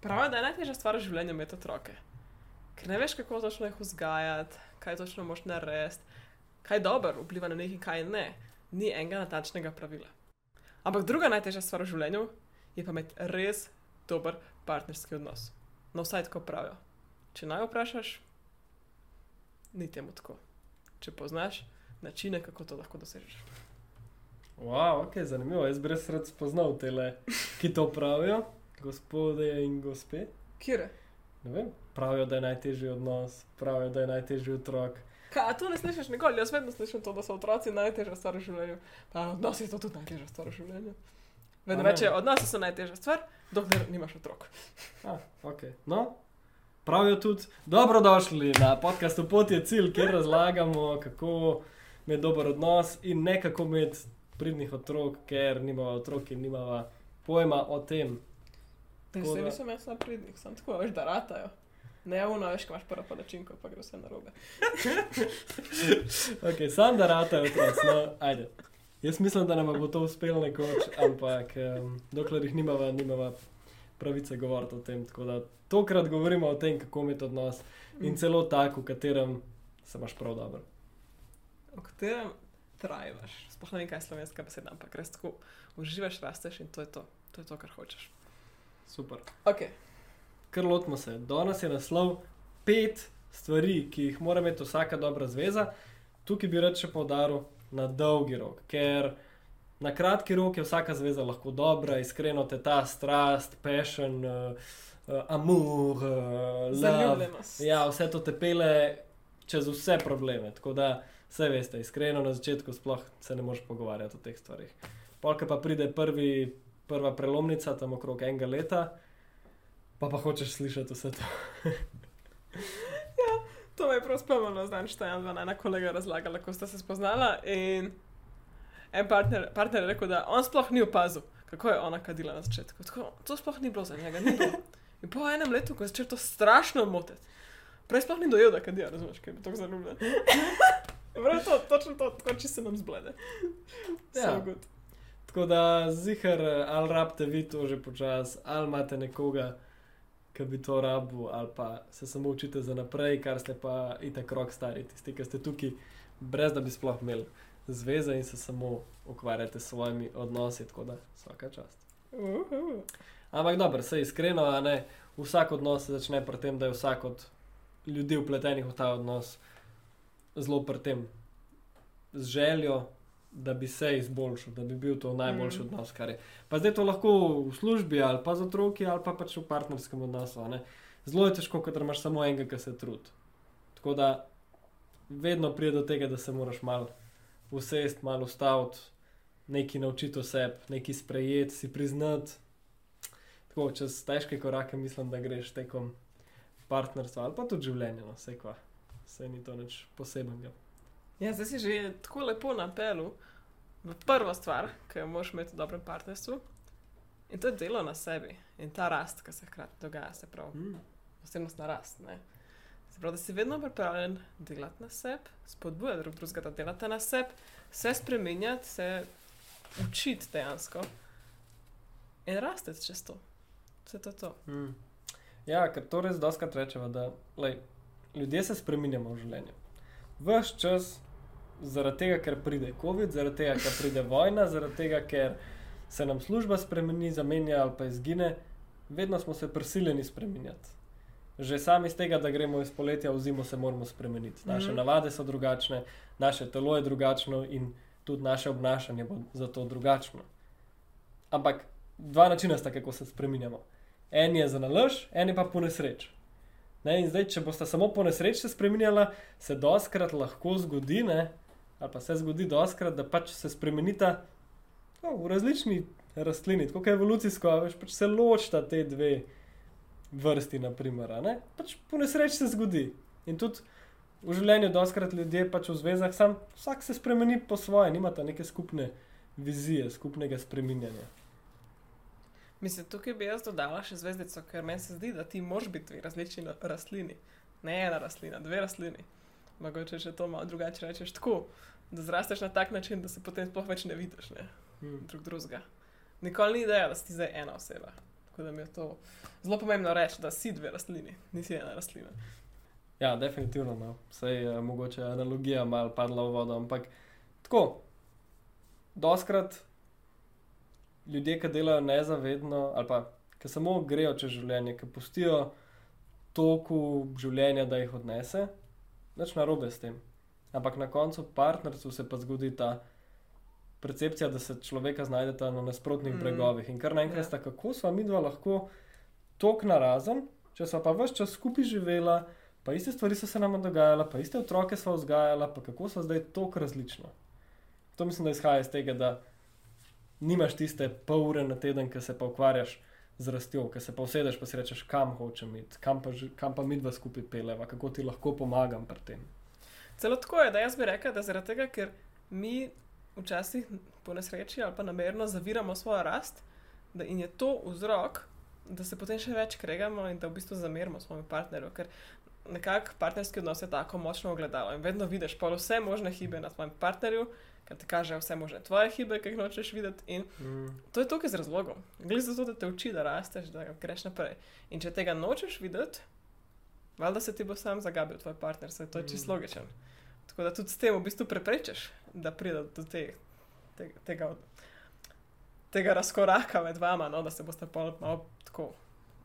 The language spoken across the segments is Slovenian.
Pravi, da je najtežja stvar v življenju imeti otroke. Ker ne veš, kako točno jih vzgajati, kaj točno moš narediti, kaj dobro vpliva na nekaj, kaj ne. Ni enega natančnega pravila. Ampak druga najtežja stvar v življenju je pa imeti res dober partnerski odnos. No, vsaj tako pravijo. Če naj vprašaš, ni temu tako. Če poznaš načine, kako to lahko dosežeš. Wow, ok, zanimivo. Jaz bi res rad spoznal te, ki to pravijo, gospode in gospe. Kire? Ne vem, pravijo, da je najtežji odnos, pravijo, da je najtežji otrok. Kaj, a to ne slišiš nikoli? Jaz vedno slišim to, da so otroci najtežja stvar v življenju. Pa odnosi so tudi najtežja stvar v življenju. Vedno A reče, odnosi so najtežja stvar, dokler nimaš otrok. Ah, okay. No, pravijo tudi, dobrodošli na podkastu Pot je cilj, kjer razlagamo, kako imeti dober odnos in ne kako imeti pridnih otrok, ker nimamo otrok in nimamo pojma o tem. Tako se da- nisem jaz na pridnih, sem tako, veš, da ratajo. Ne, uno, veš, ko imaš prvo palačinko, pa gre vse na robe. Okay, sam da ratajo otroci, no, ajde. Jaz mislim, da nam bo to uspelo nekoč, ampak um, dokler jih nimava, nimava pravice govoriti o tem. Tako da tokrat govorimo o tem, kako imeti odnos in celo tak, v katerem se imaš prav dobro. O katerem trajaš. Sploh ne vem, kaj je slovenska beseda, ampak res tako uživaš, rasteš in to je to. To je to, kar hočeš. Super. Ok, Kar lotimo se. Danes je naslov pet stvari, ki jih mora imeti vsaka dobra zveza. Tukaj bi rad še poudaril na dolgi rok, ker na kratki rok je vsaka zveza lahko dobra, iskreno te ta strast, passion, uh, uh, amor, uh, love. zaljubljenost. Ja, vse to te pele čez vse probleme. Tako da, vse veste, iskreno na začetku sploh se ne moreš pogovarjati o teh stvarih. Polka pa pride prvi, prva prelomnica, tam okrog enega leta, pa pa hočeš slišati vse to. To me je prav spomnilo, znam, što je ena kolega razlagala, ko sta se spoznala. In en partner, partner je rekel, da on sploh ni opazil, kako je ona kadila na začetku. Tako, to sploh ni bilo za njega. Bilo. In po enem letu, ko je začel to strašno motiti, prej sploh ni dojel, da kadija, razumeš, ker je tako zaljubljen. Prav to, točno to, tako če se nam zblede. Ja. So good. Tako da, zihar, ali rabite vi to že počas, ali imate nekoga, ki bi to rabil, ali pa se samo učite za naprej, kar ste pa itak rok stari, tisti, ki ste tukaj, brez da bi sploh imeli zveze in se samo ukvarjate s svojimi odnosi, tako da vsaka čast. Uhu. Ampak dobro, se iskreno, a ne, vsak odnos se začne pri tem, da je vsak od ljudi upletenih v ta odnos zelo pri tem, z željo, da bi se izboljšal, da bi bil to najboljši Mm. odnos, kar je. Pa zdaj to lahko v službi ali pa z otroki ali pa pač v partnerskem odnosu. ne. Zelo je težko, ker imaš samo enega, ki se trudi. Tako da vedno pride do tega, da se moraš malo usest, malo ustaviti, nekaj naučiti o sebi, nekaj sprejeti, si priznati. Tako čez težke korake mislim, da greš tekom partnerstva ali pa tudi življenja, no, vse kva. Vse ni to nič posebnega. Ja, zdaj si že tako lepo napelu v prvo stvar, ki jo moraš imeti v dobrem partnerstvu. In to je delo na sebi in ta rast, ki se hkrati dogaja, se pravi, Mm. osebnostna rast. Ne? Se pravi, da si vedno pripravljen delati na sebi, spodbujati drug drugega, da delate na sebi, se spremenjati, se učiti dejansko in rasteti čez to. Vse to je to. Mm. Ja, ker to res doskrat rečemo, da lej, ljudje se spremenjamo v življenju. Ves čas, zaradi tega, ker pride COVID, zaradi tega, ker pride vojna, zaradi tega, ker se nam služba spremeni, zamenja ali pa izgine, vedno smo se prisiljeni spremenjati. Že sami iz tega, da gremo iz poletja v zimo, se moramo spremeniti. Naše mm. navade so drugačne, naše telo je drugačno in tudi naše obnašanje bo zato drugačno. Ampak dva načina sta, kako se spremenjamo. En je za nalož, en je pa po nesreč. Ne, in zdaj, če boste samo po nesreč se spremenjala, se doskrat lahko zgodi, ne, ali pa se zgodi doskrat, da pač se spremenita no, v različni rastlini, tako evolucijsko, a veš, pač se ločita te dve vrsti, naprimer, ne, pač po nesreč se zgodi. In tudi v življenju doskrat ljudje pač v zvezah, sam vsak se spremeni po svoje, nimata neke skupne vizije, skupnega spreminjanja. Mislim, tukaj bi jaz dodala še zvezdico, ker meni se zdi, da ti moraš biti dve različni rastlini. Ne ena rastlina, dve rastlini. Mogoče če to malo drugače rečeš tako, da zrasteš na tak način, da se potem sploh več ne vidiš, ne, Hmm. drug drugega. Nikoli ni ideja, da si zdaj ena oseba. Tako da mi je to zelo pomembno reči, da si dve rastlini, nisi ena rastlina. Ja, definitivno. No. Sej je mogoče analogija malo padla v vodo, ampak tako. Doskrat ljudje, ki delajo nezavedno, ali pa ki samo grejo čez življenje, ki pustijo toku življenja, da jih odnese, nič narobe s tem. Ampak na koncu partnerstvu se pa zgodi ta percepcija, da se človeka znajdeta na nasprotnih Mm. bregovih. In kar naenkrat Ja. sta, kako sva mi dva lahko tok narazen, če sva pa vse čas skupaj živela, pa iste stvari so se nam dogajale, pa iste otroke sva vzgajala, pa kako sva zdaj tok različna. To mislim, da izhaja iz tega, da nimaš tiste pol ure na teden, ki se pa ukvarjaš z rastjo, ki se pa usedeš pa si rečeš, kam hočem iti, kam pa, kam pa mi dva skupaj peleva, kako ti lahko pomagam pri tem. Celo tako je, da jaz bi rekel, da zaradi tega, ker mi včasih po nesreči ali pa namerno zaviramo svojo rast, da in je to vzrok, da se potem še več kregamo in da v bistvu zamerimo svojemu partnerju. Ker nekako partnerski odnos je tako močno ogledalo in vedno vidiš pol vse možne hibe na svojem partnerju, ker ti kaže vse možne tvoje hibe, ki jih nočeš videti. In Mm. to je tukaj z razlogom. Gre za to, da te uči, da rasteš, da greš naprej. In če tega nočeš videti, valjda se ti bo sam zagabil tvoj partner, se to je čisto Mm. logičen. Tako da tudi s tem v bistvu preprečiš, da pride do te, te, tega, tega razkoraka med vama, no, da se boste pol malo tako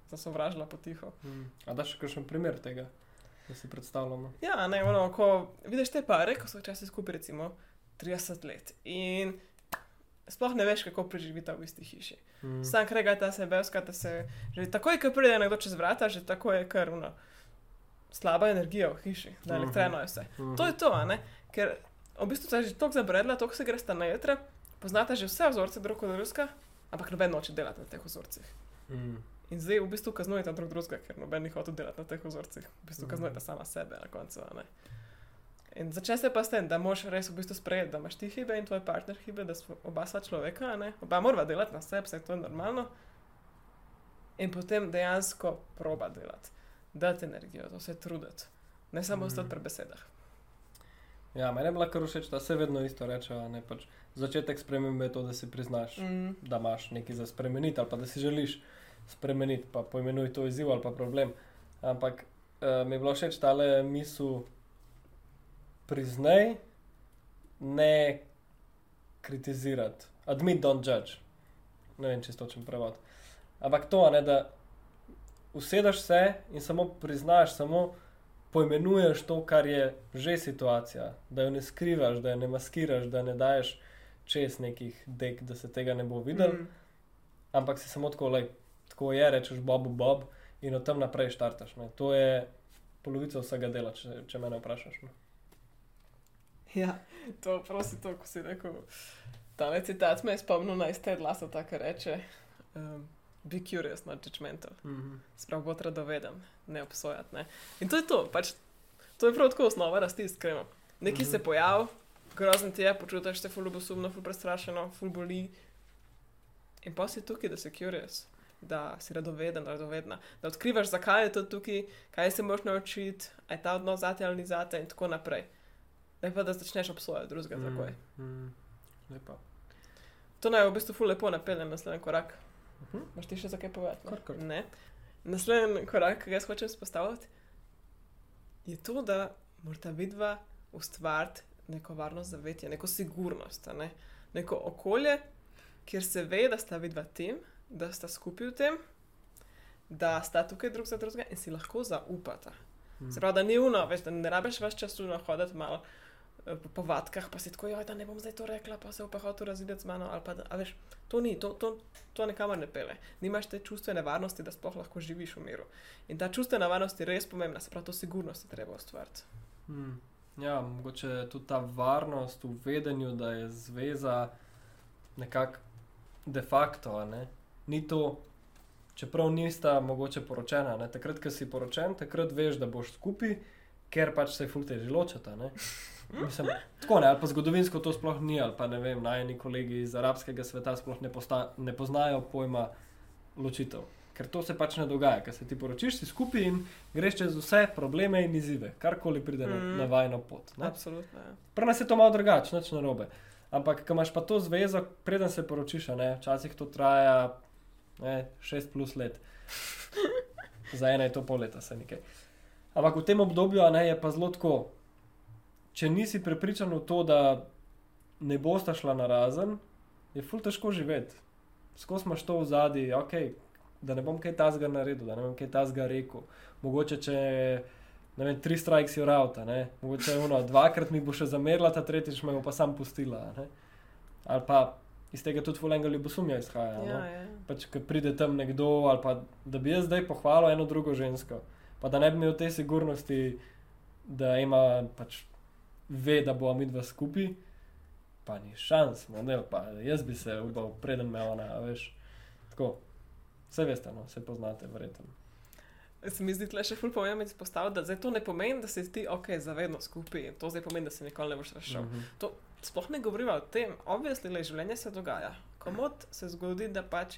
zasovražila potiho. Mm. A da še kakšen primer tega, da si predstavljamo? Ja, ne, ono, ko vidiš te pare, ko so včasih skupaj recimo 30 let in sploh ne veš, kako preživita v isti hiši. Mm. Sam kregata se, bevskata se, že takoj, ko pride nekdo čez vrata, že tako je kar uno, slaba energija v hiši, da Mhm. elektreno je vse. Mhm. To je to, a ne? Ker v bistvu se je že tako zabredla, tako se gresta na jutra, poznate že vse vzorce drug od drugega, ampak noben noče delati na teh vzorcih. Mm. In zdaj v bistvu kaznujete drug drugega, ker noben ni hotel delati na teh vzorcih. V bistvu Mhm. kaznujete sama sebe na koncu, ne? In začne se pa s tem, da moš res v bistvu sprejeti, da imaš ti hibe in tvoj partner hibe, da smo oba sva človeka, ne? Oba morava delati na sebi, vse to je normalno. In potem dejansko proba delati, dati energijo, to se truditi. Ne samo Mhm. ostati pri besedah. Ja, meni je bila kar všeč, da se vedno isto reče. Ne, pač začetek spremembe je to, da si priznaš, mm. Mm. da imaš nekaj za spremeniti ali pa da si želiš spremeniti, pa pojmenuj to izziv ali pa problem. Ampak uh, mi je bilo všeč tale misel, priznaj, ne kritizirati, admit, don't judge. Ne vem, če to čem prevod. Ampak to, ne, da usedeš se in samo priznaš, samo poimenuješ to, kar je že situacija, da jo ne skrivaš, da jo ne maskiraš, da ne daješ čez nekih dek, da se tega ne bo videl, mm. Ampak si samo tako, tako je, rečeš Bobu Bob in od tam naprej štartaš. Ne. To je polovica vsega dela, če, če me vprašaš. Ne. Ja, to prosi to, ko si rekel. Ta citat me je spomnil na iste glasa, tako reče. Um, be curious, not judgmental. Mm -hmm. Sprav bo radoveden, ne obsojati. Ne? In to je to, pač, to je prav tako osnova rasti iskreno. Nekaj Mhm. se pojavi, grozen ti je, počutiš se ful obosumno, ful prestrašeno, ful boli. In pa si tukaj, da si curious, da si radoveden, radovedna, da odkrivaš, zakaj je to tukaj, kaj se moraš naučiti, aj ta odnos zate ali ni zate in tako naprej. Ne pa da začneš obsojati drugega mm. takoj. Mm. Lepo. To naj v bistvu ful lepo napelje na naslednji korak. Mhm. Máš ti še za kaj povedati? Kar, kar. Ne. Naslednji korak, ki ga jaz hočem spostaviti, je to, da morata vidva ustvariti neko varno zavetje, neko sigurnost, ne? neko okolje, kjer se ve, da sta vidva tim, da sta skupaj v tem, da sta tukaj drug za drugega in si lahko zaupata. Mm. Se pravi, da ni uno, veš, da ne rabiš več času nahoditi malo po povatkah, pa si tako, da ne bom zdaj to rekla, pa se bo pa hotel razvideti z mano. Pa, a veš, to ni, to, to, to nekamor ne pele. Nimaš te čustvene varnosti, da sploh lahko živiš v miru. In ta čustvena varnost je res pomembna, se pravi, to sigurnost je treba ustvariti. Mm. Ja, mogoče tudi ta varnost v vedenju, da je zveza nekako de facto. Ne? Ni to, čeprav nista mogoče poročena. Ne? Takrat, ko si poročen, takrat veš, da boš skupaj, ker pač se fulte že ločata. Mislim, tako ne, ali pa zgodovinsko to sploh ni, ali pa ne vem, najni kolegi iz arabskega sveta sploh ne, posta, ne poznajo pojma ločitev. Ker to se pač ne dogaja, ker se ti poročiš, si skupaj in greš čez vse probleme in izzive, karkoli pride na, Mm. na vajno pot. Ne? Absolutno. Ja. Pri nas je to malo drugače, nič narobe. Ampak, ko imaš pa to zvezo, preden se poročiš, ne, včasih to traja ne, šest plus let. Za eno je to pol leta, se nekaj. Ampak v tem obdobju ne, je pa zelo tako. Če nisi prepričan v to, da ne bosta šla na razen, je ful težko živeti. Skozi imaš to v zadnji, okay, da ne bom kaj tasga naredil, da ne bom kaj tasga rekel. Mogoče če ne vem, tri strikes je rauta, ne, mogoče ono, dvakrat mi bo še zamerila, ta tretjič me bo pa sam pustila. Ne? Ali pa iz tega tudi fulenga ljubosumja izhaja. Ja, no? ja. pač, ko pride tam nekdo, ali pa da bi jaz zdaj pohvalil eno drugo žensko, pa da ne bi imel te sigurnosti, da ima pač ve, da bo mi dva skupaj, pa ni šans, model, pa jaz bi se upal, preden me ona, a veš. Tako, vse veste, no, vse poznate, verjetno. Se mi zdi, da je še ful pomembno izpostaviti, da zdaj to ne pomeni, da si ti ok, zavedno skupaj. To zdaj pomeni, da se nikoli ne boš rešil. Mm Mhm. -hmm. Sploh ne govoriva o tem, obvisli le življenje se dogaja. Komod se zgodi, da pač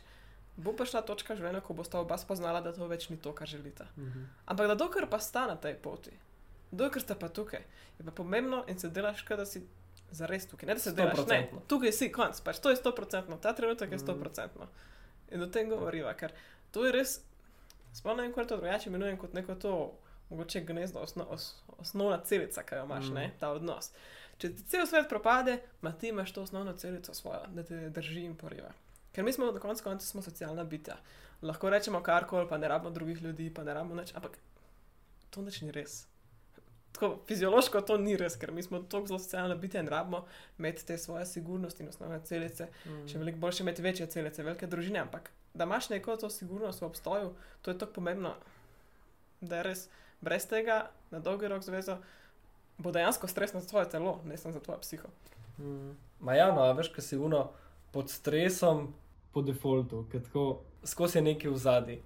bo prišla točka v življenju, ko bosta oba spoznala, da to več ni to, kar želita. Mhm. Ampak da dokler pa sta na tej poti, dokler sta pa tukaj, je pa pomembno in se delaš, kot da si zares tukaj. Ne da se delaš, ne, 100%. tukaj si konc, pač to je 100%, ta trenutek je Mhm. 100%. In o tem govoriva, ker to je res, vem, kako to drugače imenujem kot neko to, mogoče gnezdo, osno, os, osnovna celica, ki jo imaš, Mhm. ne, ta odnos. Če ti cel svet propade, ma ti imaš to osnovno celico svojo, da te drži in poriva. Ker mi smo na koncu konca smo socialna bitja. Lahko rečemo karkoli, pa ne rabimo drugih ljudi, pa ne rabimo nič, ampak to nič ni res. Tako, fiziološko to ni res, ker mi smo tako zelo socialna bitja in rabimo imeti te svoje sigurnosti in osnovne celice. Mhm. Še veliko boljše imeti večje celice, velike družine, ampak da imaš neko to sigurnost v obstoju, to je tako pomembno, da je res brez tega na dolgi rok zvezo bo dejansko stresno za tvoje telo, ne samo za tvoje psiho. Mm. Ma ja, no, a veš, kaj si uno pod stresom, po defaultu, ker tako skozi je nekaj v zadnji.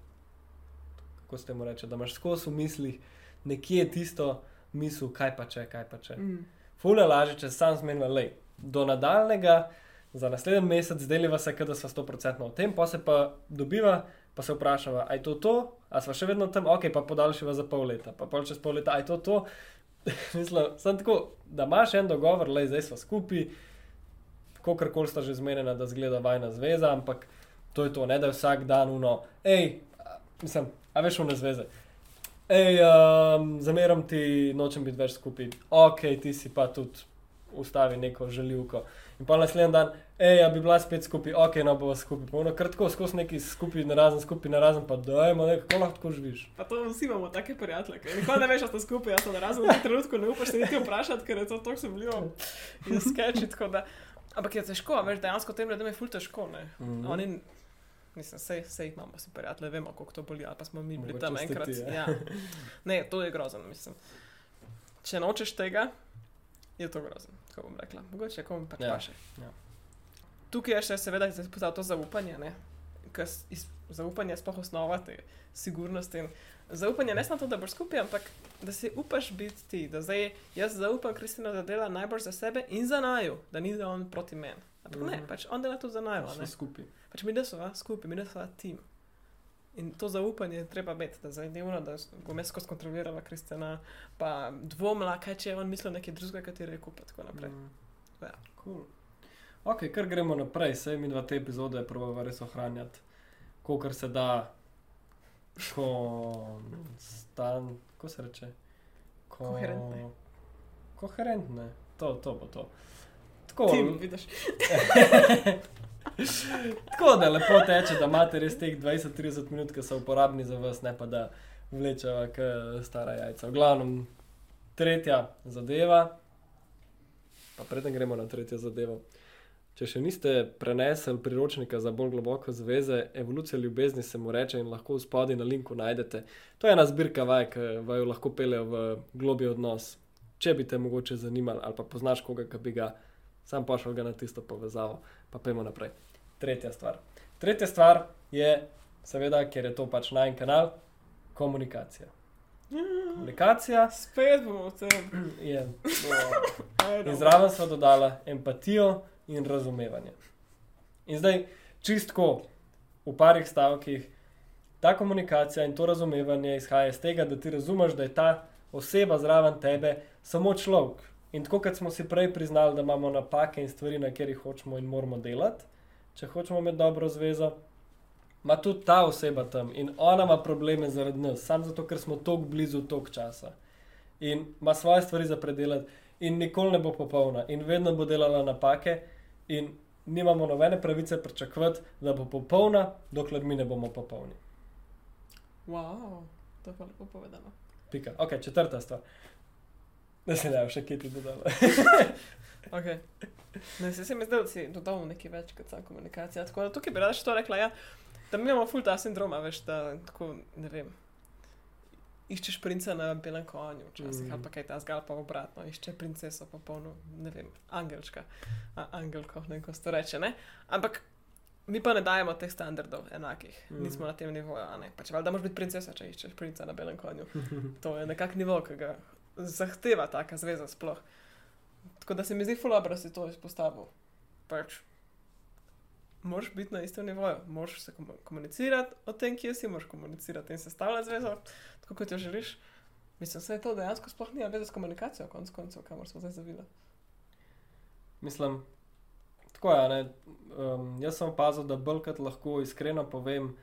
Kako ste mu reči, da imaš skozi v mislih nekje tisto misel, kaj pa če, kaj pa če. Mm. Fule laže, če sam zmenjava, le do nadaljnega, za naslednji mesec deliva se, da smo 100% v tem, pa se pa dobiva, pa se vprašava, aj to to, a smo še vedno tam, ok, pa podaljšiva za pol leta, pa pol čez pol leta, aj to to. Mislim, sem tako, da imaš en dogovor, le zdaj smo skupaj, kakorkoli sta že zmenjena, da zgleda vajna zveza, ampak to je to, ne da je vsak dan uno, hej, mislim, a veš une zveze. Ej, um, zameram ti, nočem biti več skupaj. Ok, ti si pa tudi ustavi neko želivko. In pa naslednji dan, ej, a bi bila spet skupaj, ok, no bo skupaj. Pa ono kratko, skozi neki skupaj, na razen, skupaj, na razen, pa dajmo, ne, kako lahko živiš. Pa to vsi imamo take prijatelje, ker nikoli ne veš, da ste skupaj, jaz sem razen v tem trenutku ne upaš se niti vprašati, ker je to tako sketch, tako da. Ampak je težko, veš, dejansko tem ljudem je ful težko, ne. Mhm. Oni, mislim, sej, sej imamo si prijatelje, vemo, koliko to boli, ali pa smo mi bili Mogoče tam enkrat. ti, ja. ja. Ne, to je grozno, mislim. Če nočeš tega, je to grozno, kako bom rekla. Mogoče komu pač Ja, paše. ja. Tukaj je še seveda izpostavljeno to zaupanje, ne. Ker s- iz- zaupanje je sploh osnova te sigurnosti. In zaupanje ne samo to, da boš skupaj, ampak da si upaš biti ti. Da zdaj jaz zaupam Kristinu, da dela najbolj za sebe in za naju, da ni da on proti meni. Ampak ne, Mhm. pač on dela tudi za naju. a Smo skupaj. Pač mi smo skupaj, mi smo tim. In to zaupanje je treba imeti, da ono, da bom jaz skozi kontrolirala Kristjana, pa dvomila, kaj če je on mislil nekaj drugega, ti je rekel, pa tako naprej. Mm. Ja. Cool. Ok, kar gremo naprej, sej mi dva te epizode probava res ohranjati, kolikor se da, konstant, kako se reče? Ko, Koherentne. Koherentne, to, to bo to. Tako, Tim, vidiš. tako da lepo teče, da imate res teh 20-30 minut, ki so uporabni za vas, ne pa da vlečeva k stara jajca. V glavnem, tretja zadeva, pa preden gremo na tretjo zadevo. Če še niste prenesli priročnika za bolj globoko zveze, evolucija ljubezni se mu reče in lahko spodaj na linku najdete. To je ena zbirka vaj, ki vaju lahko pele v globi odnos. Če bi te mogoče zanimali ali pa poznaš koga, ki bi ga sam pošel ga na tisto povezavo, pa pojmo naprej. Tretja stvar. Tretja stvar je, seveda, ker je to pač najen kanal, komunikacija. Komunikacija Spet bomo v tem. je. In zraven smo dodali empatijo in razumevanje. In zdaj, čistko v parih stavkih, ta komunikacija in to razumevanje izhaja iz tega, da ti razumeš, da je ta oseba zraven tebe samo človek. In tako kot smo si prej priznali, da imamo napake in stvari, na katerih hočemo in moramo delati, če hočemo imeti dobro zvezo, ima tudi ta oseba tam in ona ima probleme zaradi nas, samo zato, ker smo tako blizu tok časa. In ima svoje stvari za predelati, in nikoli ne bo popolna, in vedno bo delala napake, in nimamo nobene pravice pričakovati, da bo popolna, dokler mi ne bomo popolni. Wow, to je pa lepo povedano. Pika. Ok, četrta stvar. Da se ne še kje ti dodala. Okay. Ne, se, se mi zdi, da si dodal nekaj več kot samo komunikacija. Tako da tukaj bi rada še to rekla, ja, da mi imamo ful ta sindroma, veš, da tako, ne vem, iščeš princa na belem konju, včasih, mm. ali pa kaj ta zgal pa obratno, išče princeso pa polno, ne vem, angelčka, a, angelko, ne vem, kako se to reče, ne. Ampak mi pa ne dajemo teh standardov enakih, mm. nismo na tem nivoju, a ne. Pač valjda moraš biti princesa, če iščeš princa na belem konju. To je nekak nivo, ki ga zahteva taka zveza sploh. Tako da se mi zdi fulabro, da si to izpostavil. Pač, moraš biti na istem nivoju, moraš se komu- komunicirati o tem, kje si, moraš komunicirati in sestavljati zvezo, tako kot jo želiš. Mislim, da je to dejansko sploh nima veze s komunikacijo, konc koncev, kamor smo zdaj zavili. Mislim, tako je. ne, Um, jaz sem opazil, da bolj lahko iskreno povem,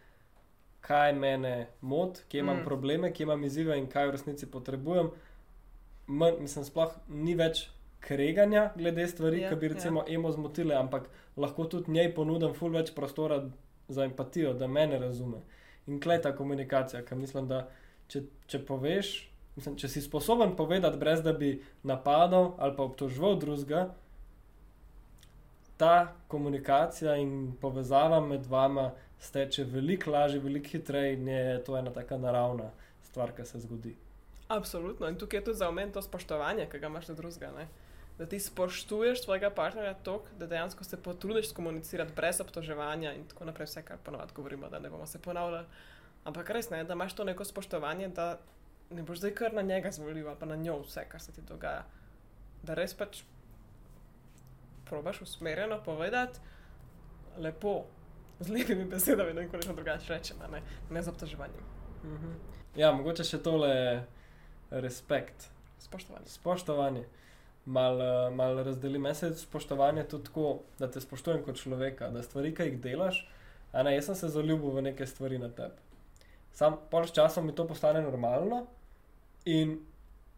kaj mene moti, kje imam mm. probleme, kje imam izzive in kaj v resnici potrebujem. Man, mislim, sploh ni več kreganja glede stvari, Ja, ki bi ja. recimo emo zmotile, ampak lahko tudi njej ponudim ful več prostora za empatijo, da me razume. In klej ta komunikacija, ker mislim, da če, če poveš, mislim, če si sposoben povedati, brez da bi napadal ali pa obtoževal drugega, ta komunikacija in povezava med vama steče veliko lažje, veliko hitreje in je to ena taka naravna stvar, ki se zgodi. Absolutno. In tukaj je tudi za omen to spoštovanje, ki ga imaš do drugega. Ne? Da ti spoštuješ svojega partnerja toliko, da dejansko se potrudiš komunicirati brez obtoževanja in tako naprej, vse, kar ponovadi govorimo, da ne bomo se ponavljali. Ampak res ne, da imaš to neko spoštovanje, da ne boš zdaj kar na njega zvolil ali pa na njo vse, kar se ti dogaja. Da res pač probaš usmerjeno povedati, lepo, z lepimi besedami, da nekoliko drugače rečemo, ne, ne z obtoževanjem. Mhm. Ja, mogoče še tole respekt, Spoštovanje. spoštovanje. Mal, eh, mal razdeli mesec spoštovanje tudi tako, da te spoštujem kot človeka, da stvari, ki jih delaš, a ne, jaz sem se zaljubil v neke stvari na tebi. Sam pol s časom mi to postane normalno in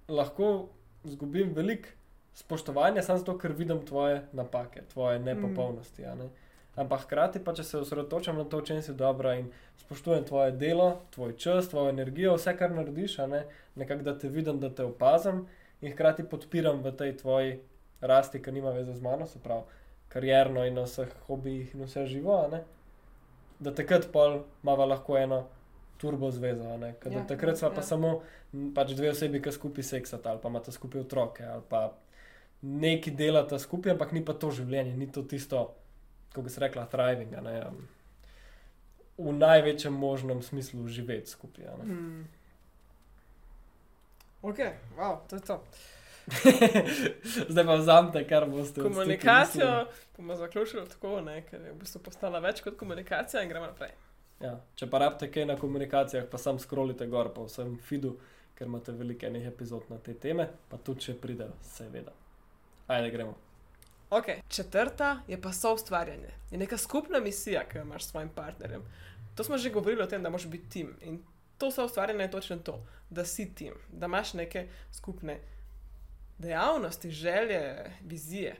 lahko izgubim veliko spoštovanja, samo zato, ker vidim tvoje napake, tvoje nepopolnosti. a Ne? Ampak hkrati pa, če se osredotočam na to, v čem si dobra in spoštujem tvoje delo, tvoj čas, tvojo energijo, vse, kar narediš, ne, nekako da te vidim, da te opazim in hkrati podpiram v tej tvoji rasti, ki nima veze z mano, se pravi, karjerno in na vseh hobijih in vse živo, ne, da takrat pol imamo lahko eno turbo zvezo, ker Ja, ja, takrat ja. pa samo m, pač dve osebi, ki skupaj seksata ali pa imata skupaj otroke ali pa neki delata skupaj, ampak ni pa to življenje, ni to tisto, kako bi se rekla, thriving, a ne, um, v največjem možnem smislu živeti skupaj. a ne. Hmm. Ok, wow, to je to. Zdaj pa vzamete, kar boste Komunikacijo bomo zaključili tako, ne, ker je v bistvu postala več kot komunikacija in gremo naprej. Ja, če pa rabite kaj na komunikacijah, pa sam scrollite gor po vsem feedu, ker imate veliko enih epizod na te teme, pa tudi če pridejo, seveda. Ajde, gremo. Ok, četrta je pa soustvarjanje. Je neka skupna misija, ki jo imaš s svojim partnerjem. To smo že govorili o tem, da moraš biti tim. In to soustvarjanje je točno to, da si tim, da imaš neke skupne dejavnosti, želje, vizije.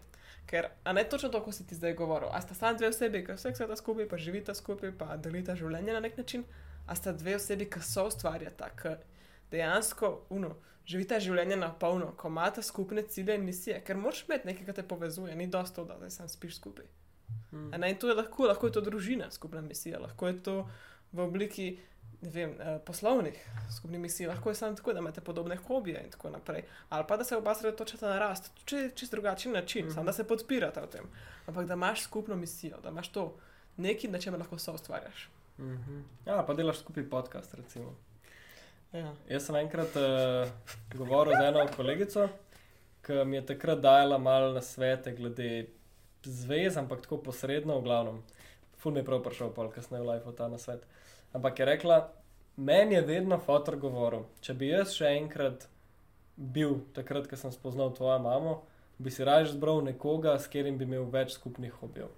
Ker, a ne točno to, kot si ti zdaj govoril, a sta samo dve osebi, ki vse ta skupaj, pa živita skupaj, pa delita življenje na nek način, a sta dve osebi, ki so ustvarjata, ki dejansko uno, živita življenje na polno, ko imata skupne cilje in misije, ker moraš imeti nekaj, kar te povezuje, ni dosto, to, da zdaj sam spiš skupaj. Hmm. Ne, in to je lahko, lahko je to družina, skupna misija, lahko je to v obliki vem, eh, poslovnih skupnih misij, lahko je samo tako, da imate podobne hobije in tako naprej. Ali pa da se oba sredotočata na rast, če čist drugačen način, mm -hmm. samo da se podpirata v tem. Ampak da imaš skupno misijo, da imaš to nekaj, na čemer lahko so ustvarjaš. Mhm. Ja, pa delaš skupaj podcast, recimo. Ja. Jaz sem enkrat uh, govoril z eno kolegico, ki mi je takrat dajala malo na svete glede zvez, ampak tako posredno, v glavnem. Ful mi je prav prišel, pol kasneje v life ta na svet. Ampak je rekla, meni je vedno fotor govoril, če bi jaz še enkrat bil takrat, ko sem spoznal tvojo mamo, bi si raje zbral nekoga, s katerim bi imel več skupnih hobijev.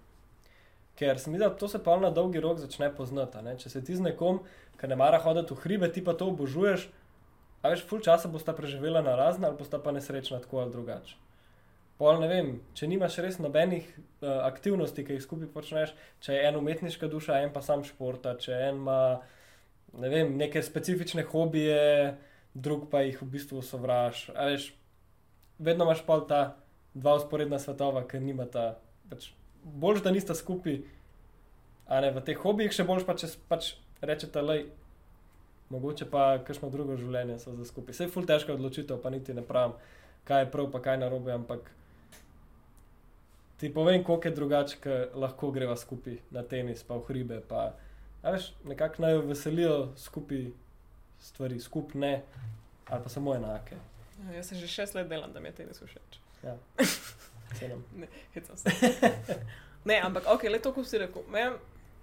Ker se mi zdi, da to se pa na dolgi rok začne poznati. Če se ti z nekom, ki ne mara hoditi v hribe, ti pa to obožuješ, a veš, full časa bosta preživela na razne ali bosta pa nesrečna tako ali drugače. Pol ne vem, če nimaš res nobenih uh, aktivnosti, ki jih skupaj počneš, če je en umetniška duša, en pa sam športa, če en ima ne vem, neke specifične hobije, drug pa jih v bistvu sovraž. Veš, vedno imaš pa ta dva usporedna svetova, ker nimata. Pač, Bolj, da nista skupaj, a ne v teh hobijih, še bolj pa če pač rečete, le, mogoče pa kakšno drugo življenje so za skupaj. Vse je ful težka odločitev, pa niti ne pravim, kaj je prav, pa kaj narobe, ampak ti povem, koliko je drugače, ker lahko greva skupaj na tenis, pa v hribe. Pa, veš, nekako naj jo veselijo skupaj stvari, skupaj ne, ali pa samo enake. Ja, Jaz se že šest let delam, da mi je tenis všeč. Ja. Cenim. Hecam se. ne, ampak ok, le to, ko si rekel. Meni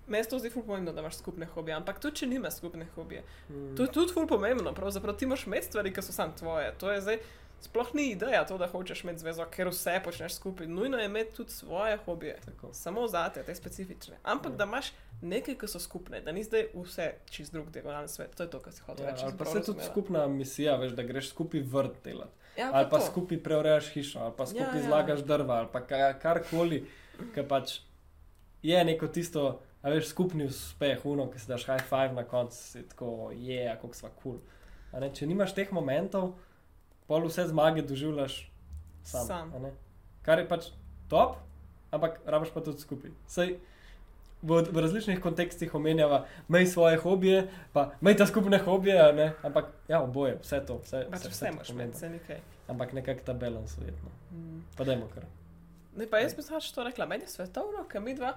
meni se to zdi ful pomembno, da imaš skupne hobije, ampak tudi če nimaš skupne hobije. Mm. To je tudi ful pomembno, pravzaprav ti moraš imeti stvari, ki so samo tvoje. To je zdaj sploh ni ideja to, da hočeš imeti zvezo, ker vse počneš skupaj. Nujno je imeti tudi svoje hobije. Tako. Samo zate, te specifične. Ampak Ja. da imaš nekaj, ki so skupne, da ni zdaj vse čist drug diagonalni svet. To je to, kar si hotel Ja, reči. pa se tudi skupna misija, veš, da greš skupaj vrt delati. Ja, ali pa to. skupaj preurejaš hišo, ali pa skupaj Ja, ja, ja. zlagaš drva, ali pa ka- karkoli, ki pač je neko tisto, a veš, skupni uspeh, uno, ki si daš high five na koncu, si tako je, yeah, kako sva kul. Cool. Če nimaš teh momentov, pol vse zmage doživljaš sam. Sam. ne. Kar je pač top, ampak rabaš pa tudi skupaj. Sej, v, v različnih kontekstih omenjava, mej svoje hobije, pa mej ta skupne hobije, a ne? ampak ja, oboje, vse to. Vse, Pač vse, vse imaš pomembno. med, se nekaj. Ampak nekako ta balans verjetno. Mm. Pa dajmo kar. Ne, pa jaz bi samo še to rekla, meni je svetovno, ker mi dva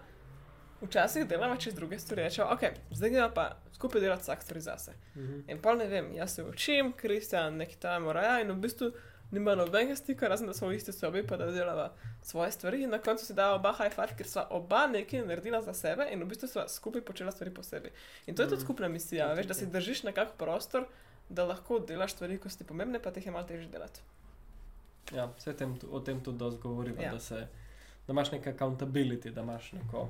včasih delamo čez druge stvari. Rečemo, ok, zdaj gremo pa skupaj delati vsak stvari zase. Mhm. In pa ne vem, jaz se učim, Kristjan nekaj tam raja in v bistvu nima nobenega stika, razen da smo v isti sobi, pa da delava svoje stvari in na koncu si dava oba high five, ker sva oba nekaj naredila za sebe in v bistvu sva skupaj počela stvari posebej. In to je tudi Mhm. skupna misija, Ja, veš, da si držiš nekako prostor, da lahko delaš stvari, ko so ti pomembne, pa te jih je malo težje delati. Ja, vse tem, o tem tudi dosti govorimo, Ja. da, se, da imaš nek accountability, da imaš neko,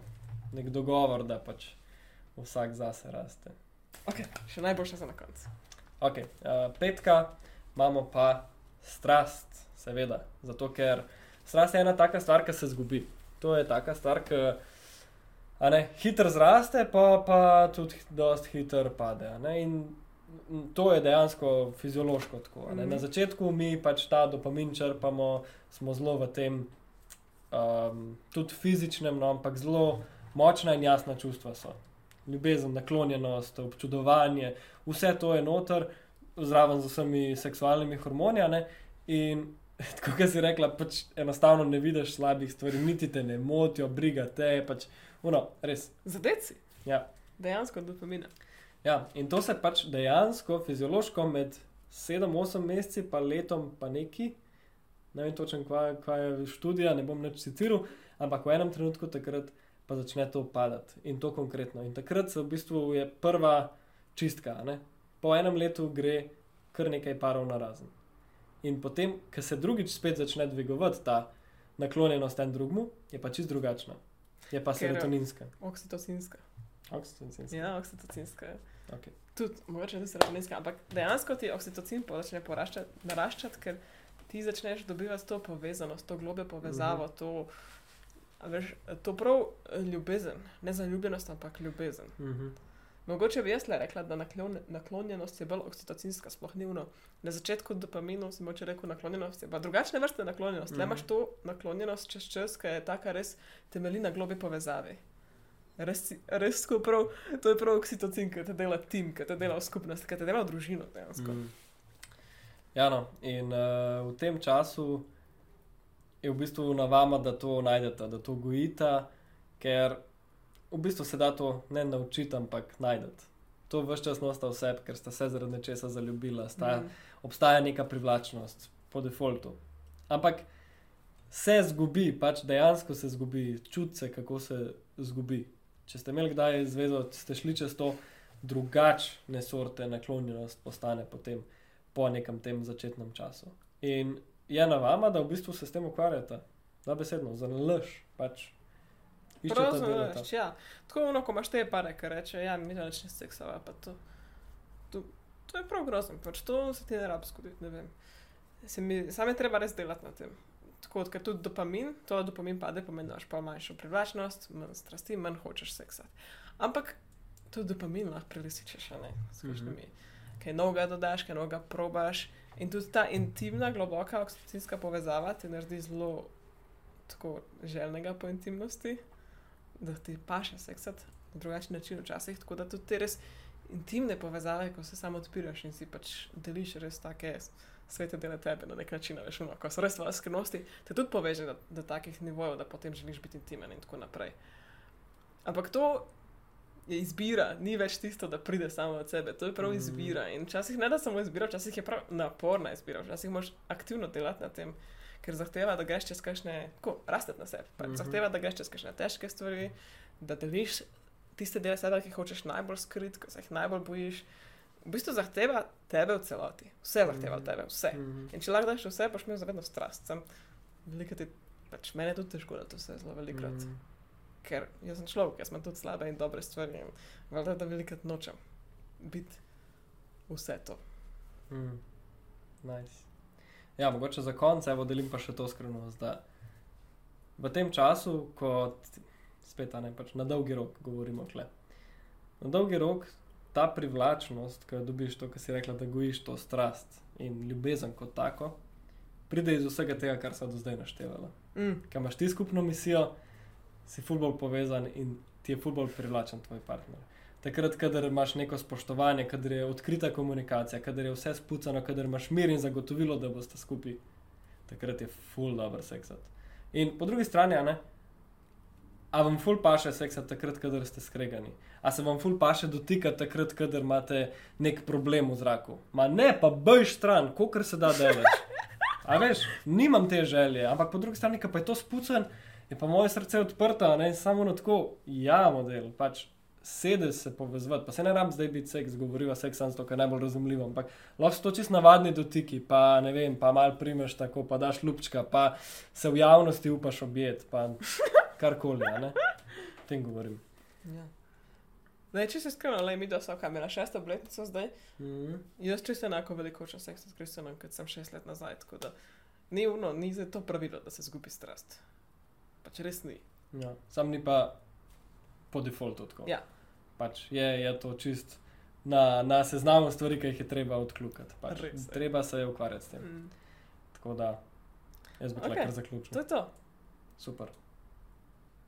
nek dogovor, da pač vsak zase raste. Ok, še najboljše za na koncu. Ok, uh, petka imamo pa strast, seveda, zato ker strast je ena taka stvar, ki se zgubi. To je taka stvar, ki ne, hitro zraste, pa, pa tudi dosti hitro pade. In mm, to je dejansko fiziološko tako. ne. Mhm. Na začetku mi pač ta dopamin črpamo, smo zelo v tem, um, tudi fizičnem, no, ampak zelo močna in jasna čustva so. Ljubezen, naklonjenost, občudovanje, vse to je noter, zraven z vsemi seksualnimi hormoni. In tako kot si rekla, pač enostavno ne vidiš slabih stvari, niti te ne motijo, briga te, pač, uno, res. Zadeci. Ja. Dejansko dopamina. Ja, in to se pač dejansko, fiziološko, med 7-8 meseci, pa letom, pa neki, ne vem točno, kva, kva je študija, ne bom več citiral, ampak v enem trenutku takrat pa začne to padati in to konkretno. In takrat se v bistvu je prva čistka. Ne? Po enem letu gre kar nekaj parov na razen. In potem, ko se drugič spet začne dvigovati ta naklonjenost en drugmu, je pa čist drugačna. Je pa Ker- serotoninska. Oksitocinska. Oksitocinska. Ja, oksitocinska. je. Okay. Tudi, mogoče tudi serotoninska, ampak dejansko ti oksitocin začne poraščati, naraščati, ker ti začneš dobivati to povezanost, to globe povezavo, Mhm. to, a veš, to prav ljubezen, ne zaljubljenost, ampak ljubezen. Mhm. Mogoče bi jaz le rekla, da naklon, naklonjenost je bolj oksitocinska, sploh ni uno. Na začetku dopaminu si moče rekel naklonjenost, je pa drugačne vrste naklonjenost. Mm Mhm. -hmm. imaš to naklonjenost čez čas, ki je taka res temelji na globi povezavi. Res, res prav, to je prav oksitocin, ki te dela tim, ki te dela v skupnost, ki te dela v družino dejansko. Mm. Mm. Ja, no, in uh, v tem času je v bistvu na vama, da to najdete, da to gojite, ker v bistvu se da to ne naučiti, ampak najdete. To vse čas nosta vse, ker ste se zaradi nečesa zaljubila, sta, mm. Obstaja neka privlačnost po defaultu. Ampak se zgubi, pač dejansko se zgubi, čuti se, kako se zgubi. Če ste imeli kdaj zvezo, ste šli čez to, drugačne sorte naklonjenost postane potem po nekem tem začetnem času. In je na vama, da v bistvu se s tem ukvarjate, da besedno, za nalož. Pač Prozno, veš, ja. Tako ono, ko imaš te pare, ki reče, ja, mi nič ne seksava, pa to, to, to je prav grozno, pač to se ti ne rabi zgoditi, ne vem. Se mi, sam je treba res delati na tem. Tako, ker tudi dopamin, to, dopamin pade, pomeni, da imaš pa manjšo privlačnost, manj strasti, manj hočeš seksati. Ampak tudi dopamin lahko prelisičeš, ne, s kakšnimi. Kaj novega dodaš, kaj novega probaš. In tudi ta intimna, globoka oksitocinska povezava ti naredi zelo tako željnega po intimnosti, da ti paše seksati na drugačen način včasih. Tako da tudi te res intimne povezave, ko se samo odpiraš in si pač deliš res take svete dele tebe na nek način, veš, ono, ko so res tvoje skrivnosti, te tudi poveže do, do takih nivojev, da potem želiš biti intimen in tako naprej. Ampak to je izbira, ni več tisto, da pride samo od sebe, to je prav Mhm. izbira. In včasih ne da samo izbira, včasih je prav naporna izbira, včasih moraš aktivno delati na tem, ker zahteva, da greš čez kakšne, tako rasteti na sebi, pač Mhm. zahteva, da greš čez kakšne težke stvari, da deliš tiste dele sebe, ki jih hočeš najbolj skriti, ko se jih najbolj bojiš. V bistvu zahteva tebe v celoti, vse zahteva od Mhm. tebe, vse. Mhm. In če lahko daš vse, boš imel zavedno strast. Sem veliko ti, pač meni je tudi težko, da to vse zelo velikrat. Mm. Mhm. Ker jaz sem človek, jaz imam tudi slabe in dobre stvari. In valjda, da velikrat nočem biti vse to. Mm. Nice. Ja, mogoče za konec, evo, delim pa še to skrivnost, da v tem času, ko t- spet ne pač na dolgi rok govorimo, kle, na dolgi rok ta privlačnost, ki jo dobiš, to, kar si rekla, da gojiš to strast in ljubezen kot tako, pride iz vsega tega, kar sem do zdaj naštevala. Mm. Ker imaš ti skupno misijo, si fulbol povezan in ti je fulbol privlačen tvoj partner. Takrat, kadar imaš neko spoštovanje, kadar je odkrita komunikacija, kadar je vse spucano, kadar imaš mir in zagotovilo, da boste skupaj, takrat je ful dobro seksat. In po drugi strani, a ne, a vam ful paše seksat takrat, kadar ste skregani. A se vam ful paše dotikati takrat, kadar imate nek problem v zraku. Ma ne, pa bejš stran, kolikor se da delaš. A veš, nimam te želje, ampak po drugi strani, ko pa je to spucan, je pa moje srce odprto, ne samo na tako, ja, model, pač sede se povezati, pa se ne rabim zdaj biti seks, govoriva seks, samo zato, ker je najbolj razumljivo, ampak lahko so to čist navadni dotiki, pa ne vem, pa mal primeš tako, pa daš lupčka, pa se v javnosti upaš objet, pa karkoli, ne, o tem govorim. Ja. Ne, če se iskreno, le mi dosa, kaj imela šesta obletnica zdaj. Mhm. Jaz čisto enako veliko časa seksa s Kristjanom, kot sem šest let nazaj. Tako da ni uno, ni za to pravilo, da se zgubi strast. Pač res ni. Ja, sam ni pa po defaultu tako. Ja. Pač je, je to čist na, na seznamu stvari, ki jih je treba odkljukati. Pač. Res. Treba se je ukvarjati s tem. Mm. Tako da, jaz bi okay. kar zaključil. To je to. Super.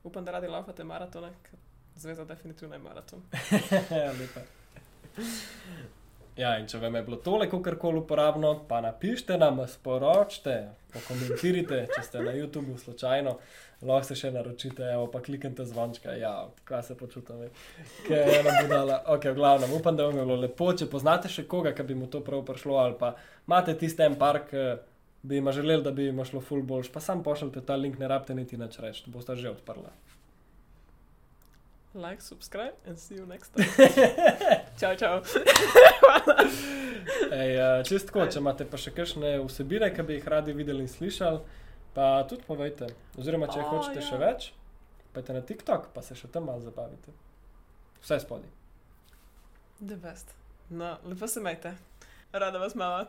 Upam, da radi laufate maratone, ker zveza definitivno je maraton. Lepa. Ja, in če vam je bilo tole kakorkoli uporabno, pa napišite nam, sporočite, pokomentirajte, če ste na YouTubu slučajno, lahko se še naročite, evo pa kliknite zvončka, ja, kaj se počutim, ker je ena budala. Ok, v glavnem, upam, da vam je bilo lepo, če poznate še koga, ki bi mu to prav prišlo, ali pa imate tiste en park, bi ima želeli, da bi ima šlo full boljš, pa sam pošljite ta link, ne rabite niti nič reči, boste že odprla. Like, subscribe and see you next time. čau, čau. Ej, uh, čist tako, če imate pa še kakšne vsebine, ki bi jih radi videli in slišali, pa tudi povejte. Oziroma, če oh, hočete ja. ja. še več, pojdite na TikTok, pa se še tam malo zabavite. Vse spodaj. The best. No, lepo se majte. Rada vas mama.